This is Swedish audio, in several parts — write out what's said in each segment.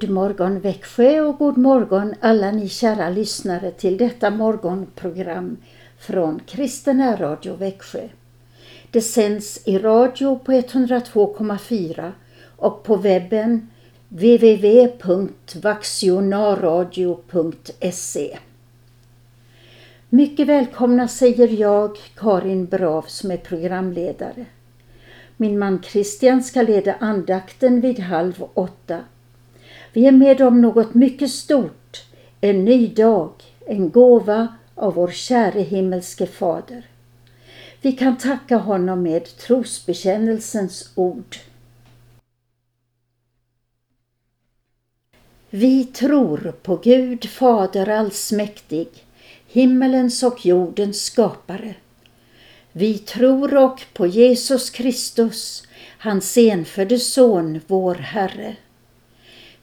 God morgon Växjö och god morgon alla ni kära lyssnare till detta morgonprogram från Kristen Radio Växjö. Det sänds i radio på 102,4 och på webben www.vaxionaradio.se. Mycket välkomna säger jag, Karin Brav, som är programledare. Min man Christian ska leda andakten vid halv åtta. Vi är med om något mycket stort, en ny dag, en gåva av vår käre himmelske Fader. Vi kan tacka honom med trosbekännelsens ord. Vi tror på Gud Fader allsmäktig, himmelens och jordens skapare. Vi tror och på Jesus Kristus, hans enfödde Son, vår Herre,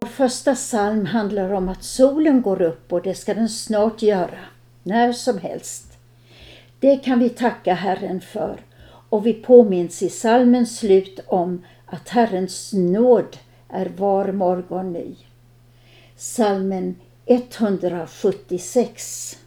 Vår första psalm handlar om att solen går upp och det ska den snart göra, när som helst. Det kan vi tacka Herren för och vi påminns i psalmens slut om att Herrens nåd är var morgon ny. Psalmen 176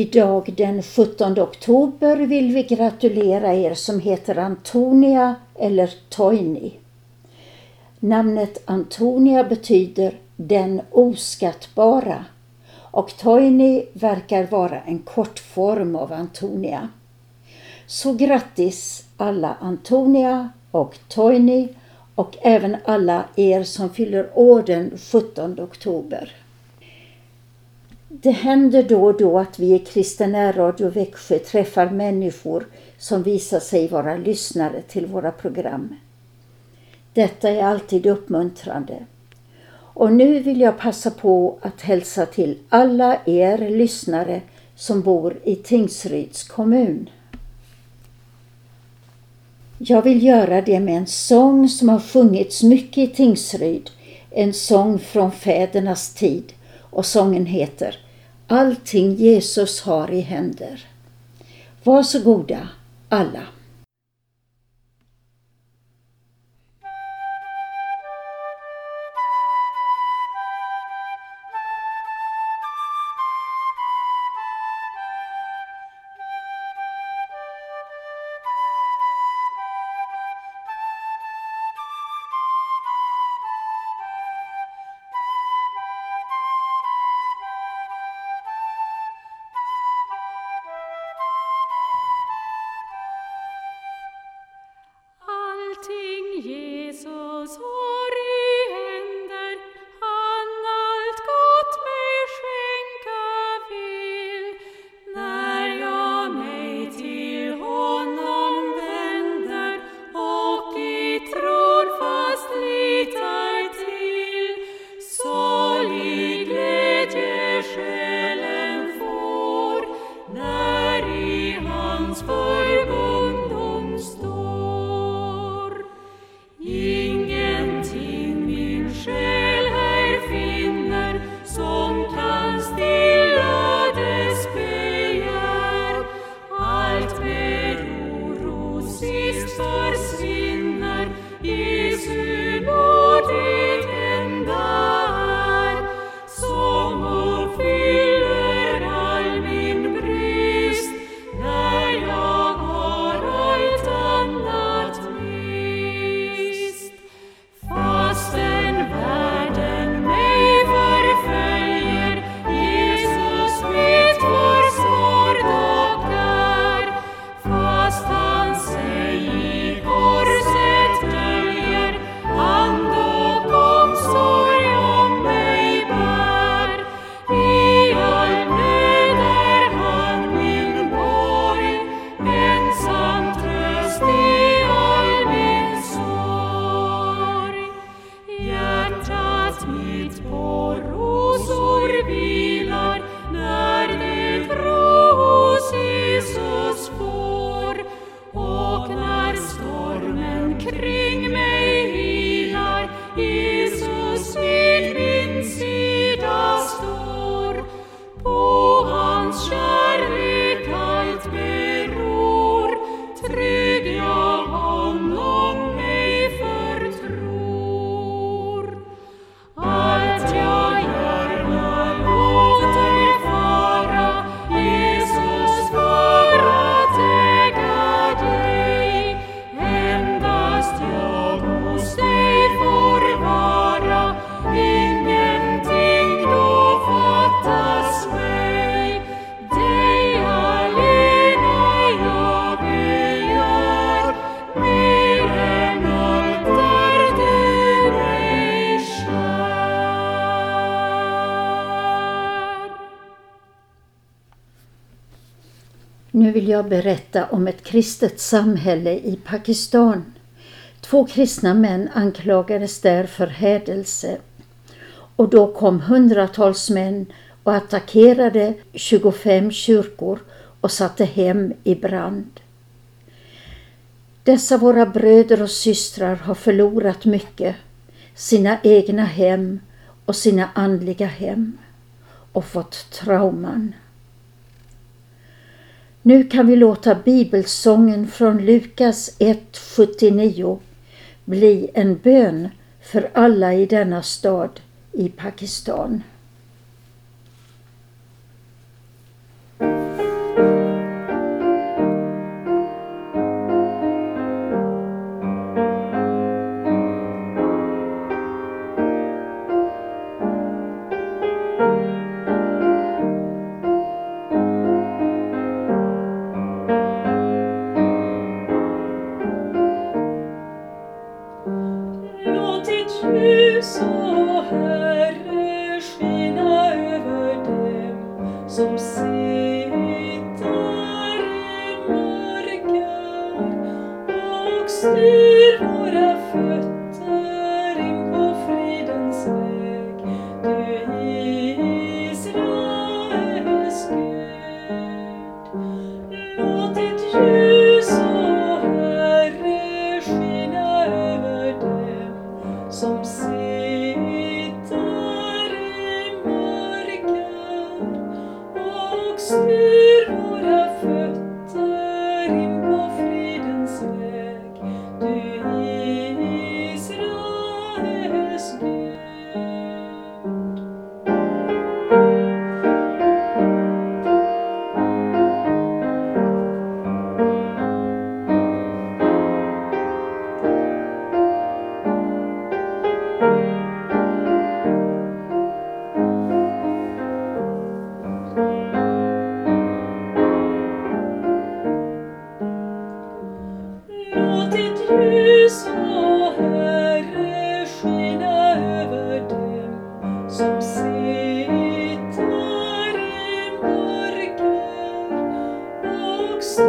Idag den 17 oktober vill vi gratulera er som heter Antonia eller Toini. Namnet Antonia betyder den oskattbara och Toini verkar vara en kortform av Antonia. Så grattis alla Antonia och Toini och även alla er som fyller år den 17 oktober. Det händer då och då att vi i Kristen Radio Växjö träffar människor som visar sig vara lyssnare till våra program. Detta är alltid uppmuntrande. Och nu vill jag passa på att hälsa till alla er lyssnare som bor i Tingsryds kommun. Jag vill göra det med en sång som har sjungits mycket i Tingsryd, en sång från fädernas tid och sången heter allting Jesus har i händer. Varsågoda alla. Jag berätta om ett kristet samhälle i Pakistan. Två kristna män anklagades där för hädelse och då kom hundratals män och attackerade 25 kyrkor och satte hem i brand. Dessa våra bröder och systrar har förlorat mycket, sina egna hem och sina andliga hem och fått trauman. Nu kan vi låta bibelsången från Lukas 1.79 bli en bön för alla i denna stad i Pakistan.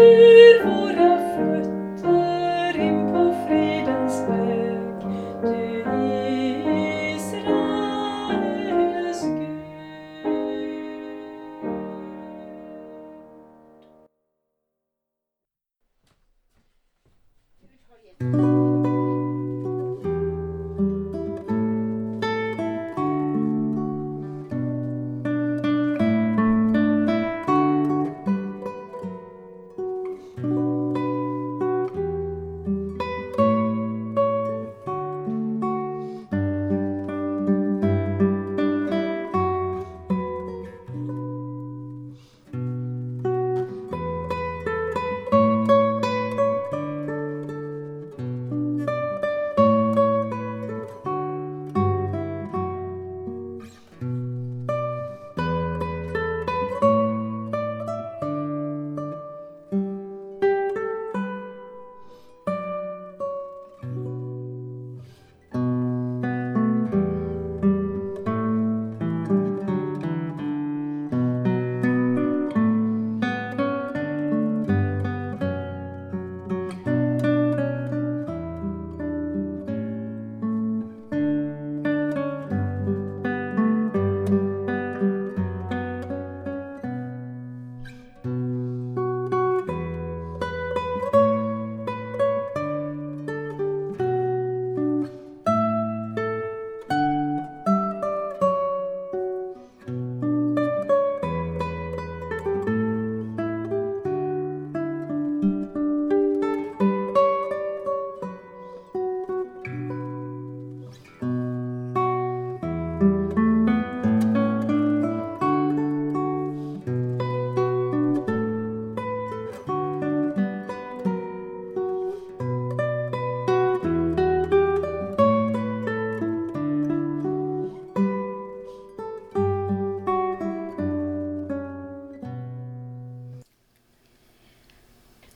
Och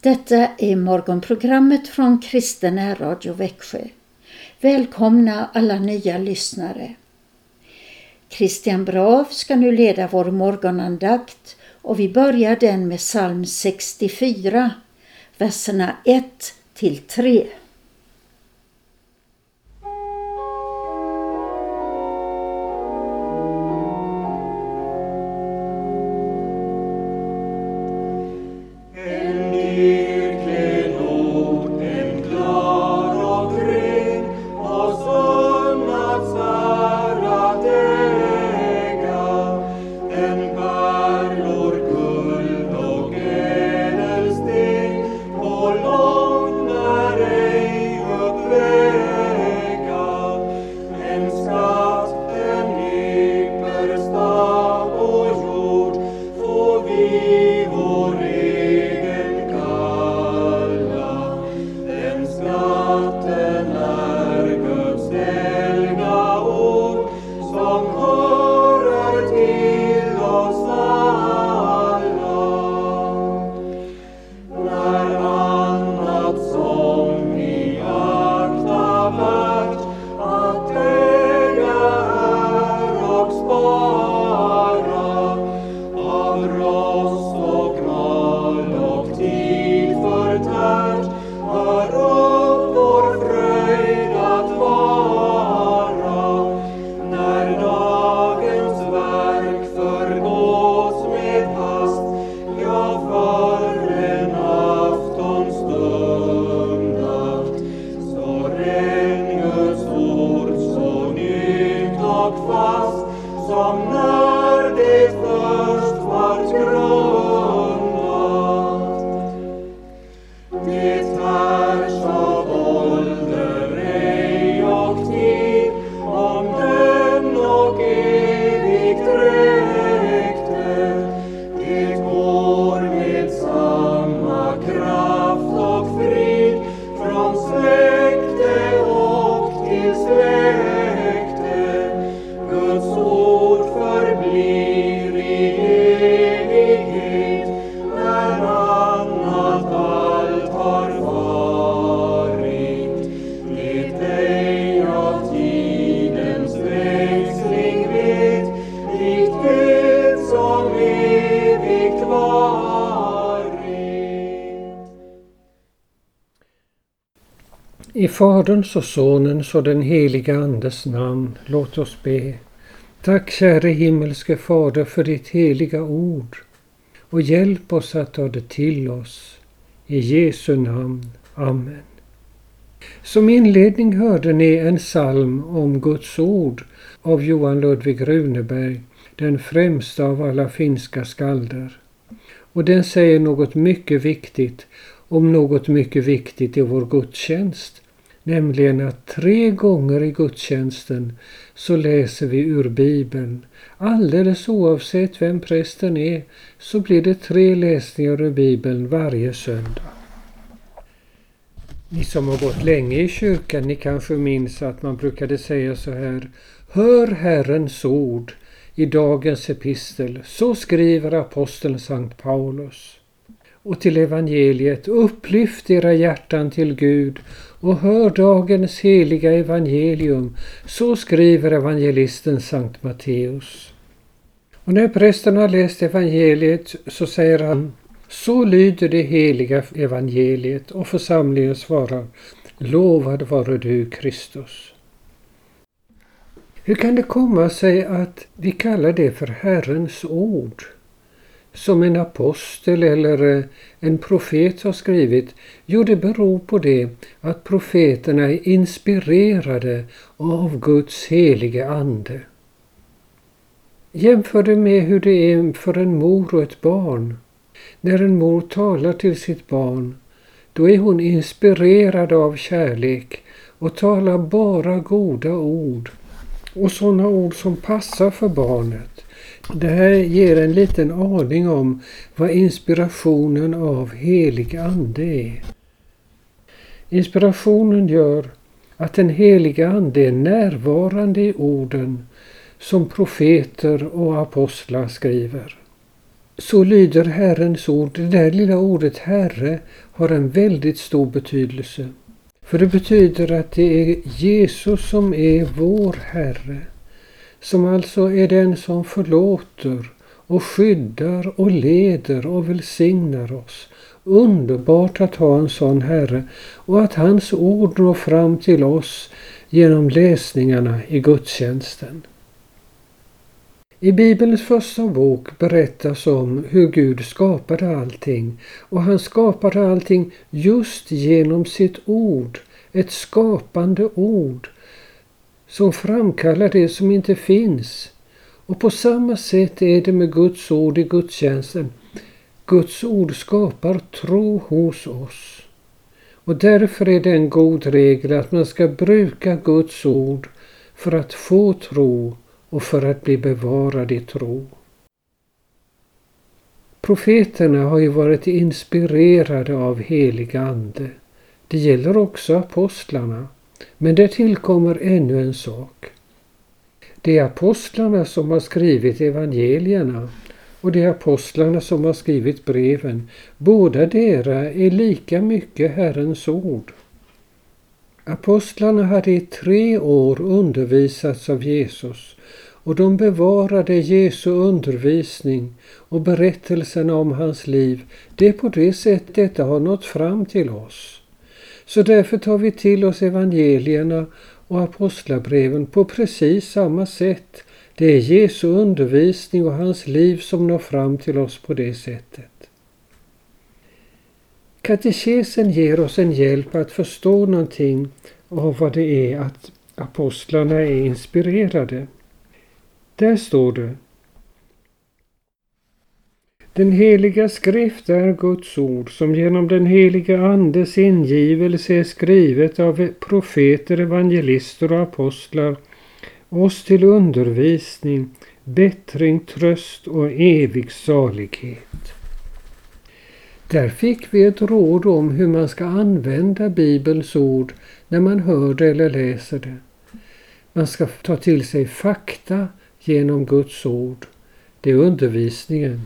Detta är morgonprogrammet från Kristen Radio Växjö. Välkomna alla nya lyssnare. Christian Brav ska nu leda vår morgonandakt och vi börjar den med psalm 64, verserna 1 till 3. roz Faderns och Sonens och den heliga Andes namn, låt oss be. Tack käre himmelske Fader för ditt heliga ord och hjälp oss att ta det till oss. I Jesu namn. Amen. Som inledning hörde ni en psalm om Guds ord av Johan Ludvig Runeberg, den främsta av alla finska skalder. Och den säger något mycket viktigt om något mycket viktigt i vår gudstjänst, nämligen att tre gånger i gudstjänsten så läser vi ur Bibeln. Alldeles oavsett vem prästen är så blir det tre läsningar ur Bibeln varje söndag. Ni som har gått länge i kyrkan, ni kanske minns att man brukade säga så här. Hör Herrens ord i dagens epistel. Så skriver aposteln Sankt Paulus. Och till evangeliet. Upplyft era hjärtan till Gud och hör dagens heliga evangelium. Så skriver evangelisten Sankt Matteus. Och när prästen har läst evangeliet så säger han så lyder det heliga evangeliet och församlingen svarar Lovad vare du Kristus. Hur kan det komma sig att vi kallar det för Herrens ord? Som en apostel eller eh, en profet har skrivit? Jo, det beror på det att profeterna är inspirerade av Guds helige Ande. Jämför det med hur det är för en mor och ett barn. När en mor talar till sitt barn, då är hon inspirerad av kärlek och talar bara goda ord och sådana ord som passar för barnet. Det här ger en liten aning om vad inspirationen av helig ande är. Inspirationen gör att den heliga ande är närvarande i orden som profeter och apostlar skriver. Så lyder Herrens ord. Det där lilla ordet Herre har en väldigt stor betydelse. För det betyder att det är Jesus som är vår Herre. Som alltså är den som förlåter och skyddar och leder och välsignar oss. Underbart att ha en sån Herre och att hans ord når fram till oss genom läsningarna i gudstjänsten. I Bibelns första bok berättas om hur Gud skapade allting och han skapade allting just genom sitt ord, ett skapande ord som framkallar det som inte finns. Och på samma sätt är det med Guds ord i gudstjänsten. Guds ord skapar tro hos oss. Och därför är det en god regel att man ska bruka Guds ord för att få tro och för att bli bevarad i tro. Profeterna har ju varit inspirerade av helig ande. Det gäller också apostlarna. Men det tillkommer ännu en sak. Det är apostlarna som har skrivit evangelierna och det är apostlarna som har skrivit breven. Båda dera är lika mycket Herrens ord. Apostlarna hade i tre år undervisats av Jesus och de bevarade Jesu undervisning och berättelserna om hans liv. Det är på det sättet detta har nått fram till oss. Så därför tar vi till oss evangelierna och apostlabreven på precis samma sätt. Det är Jesu undervisning och hans liv som når fram till oss på det sättet. Katekesen ger oss en hjälp att förstå någonting av vad det är att apostlarna är inspirerade. Där står det den heliga skrift är Guds ord som genom den heliga Andes ingivelse är skrivet av profeter, evangelister och apostlar oss till undervisning, bättring, tröst och evig salighet. Där fick vi ett råd om hur man ska använda Bibelns ord när man hör det eller läser det. Man ska ta till sig fakta genom Guds ord. Det är undervisningen.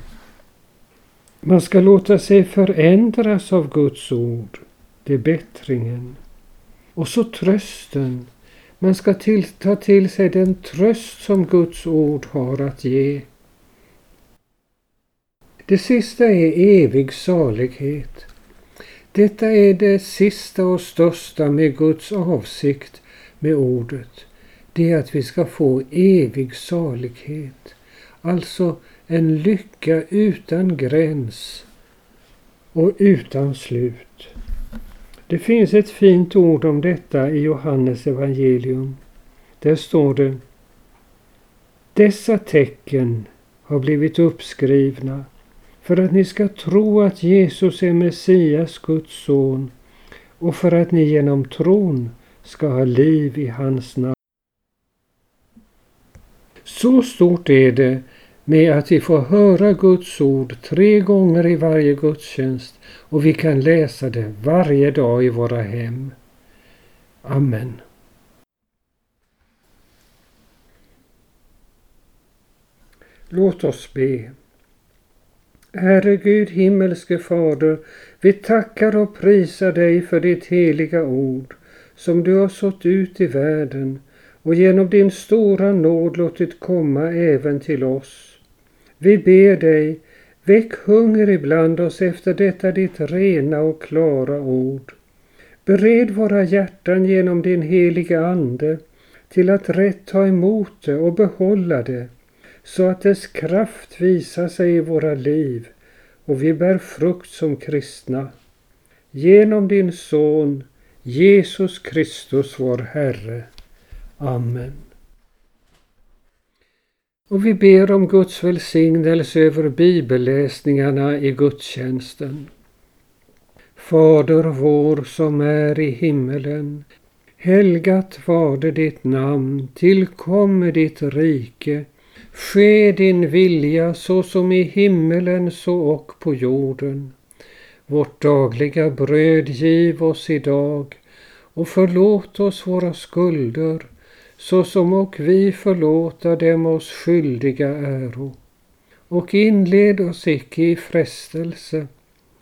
Man ska låta sig förändras av Guds ord. Det är bättringen. Och så trösten. Man ska till, ta till sig den tröst som Guds ord har att ge. Det sista är evig salighet. Detta är det sista och största med Guds avsikt med ordet. Det är att vi ska få evig salighet. Alltså en lycka utan gräns och utan slut. Det finns ett fint ord om detta i Johannes evangelium. Där står det Dessa tecken har blivit uppskrivna för att ni ska tro att Jesus är Messias, Guds son och för att ni genom tron ska ha liv i hans namn. Så stort är det med att vi får höra Guds ord tre gånger i varje gudstjänst och vi kan läsa det varje dag i våra hem. Amen. Låt oss be. Herre Gud, himmelske Fader, vi tackar och prisar dig för ditt heliga ord som du har sått ut i världen och genom din stora nåd låtit komma även till oss. Vi ber dig, väck hunger ibland oss efter detta ditt rena och klara ord. Bered våra hjärtan genom din heliga Ande till att rätt ta emot det och behålla det, så att dess kraft visar sig i våra liv och vi bär frukt som kristna. Genom din Son Jesus Kristus vår Herre. Amen. Och vi ber om Guds välsignelse över bibelläsningarna i gudstjänsten. Fader vår som är i himmelen. Helgat varde ditt namn, tillkomme ditt rike. Ske din vilja så som i himmelen så och på jorden. Vårt dagliga bröd giv oss idag och förlåt oss våra skulder såsom och vi förlåta dem oss skyldiga äro. Och inled oss icke i frestelse,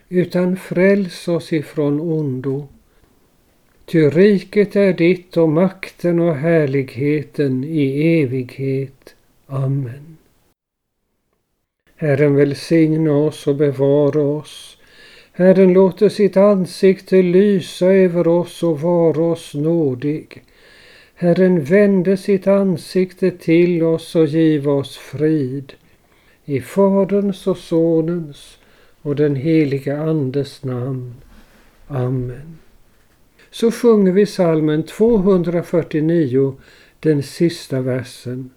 utan fräls oss ifrån ondo. Ty riket är ditt och makten och härligheten i evighet. Amen. Herren välsigna oss och bevara oss. Herren låter sitt ansikte lysa över oss och vara oss nådig. Herren vände sitt ansikte till oss och giv oss frid. I Faderns och Sonens och den heliga Andes namn. Amen. Så sjunger vi salmen 249, den sista versen.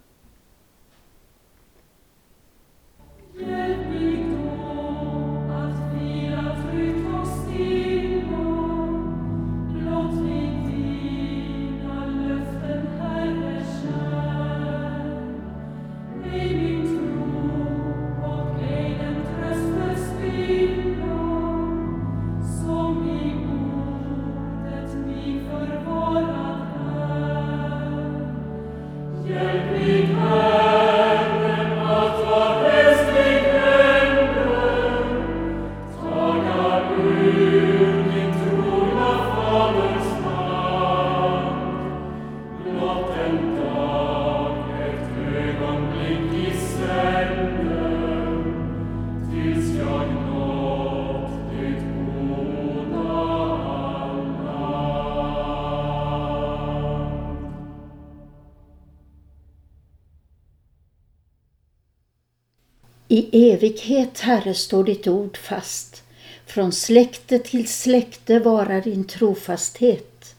I evighet, Herre, står ditt ord fast. Från släkte till släkte varar din trofasthet.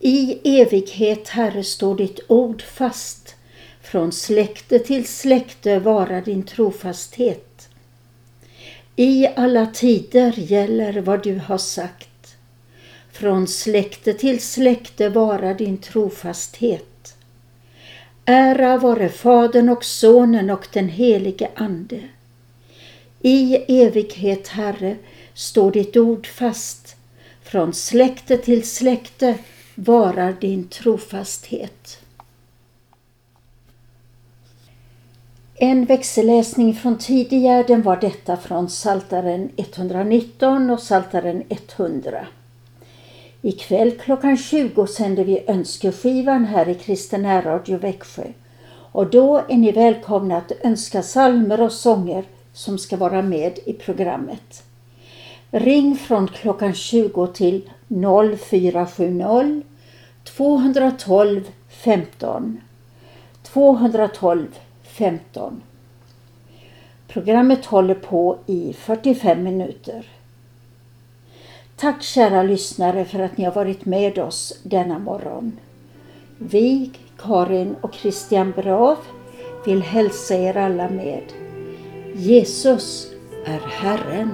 I evighet, Herre, står ditt ord fast. Från släkte till släkte varar din trofasthet. I alla tider gäller vad du har sagt. Från släkte till släkte varar din trofasthet. Ära vare Fadern och Sonen och den helige Ande. I evighet, Herre, står ditt ord fast. Från släkte till släkte varar din trofasthet. En växelläsning från tidigare var detta från Saltaren 119 och Saltaren 100. Ikväll klockan 20 sänder vi Önskeskivan här i Kristen Radio Växjö. Och då är ni välkomna att önska salmer och sånger som ska vara med i programmet. Ring från klockan 20 till 0470 212 15. 212 15. Programmet håller på i 45 minuter. Tack kära lyssnare för att ni har varit med oss denna morgon. Vi, Karin och Christian Brav, vill hälsa er alla med Jesus är Herren.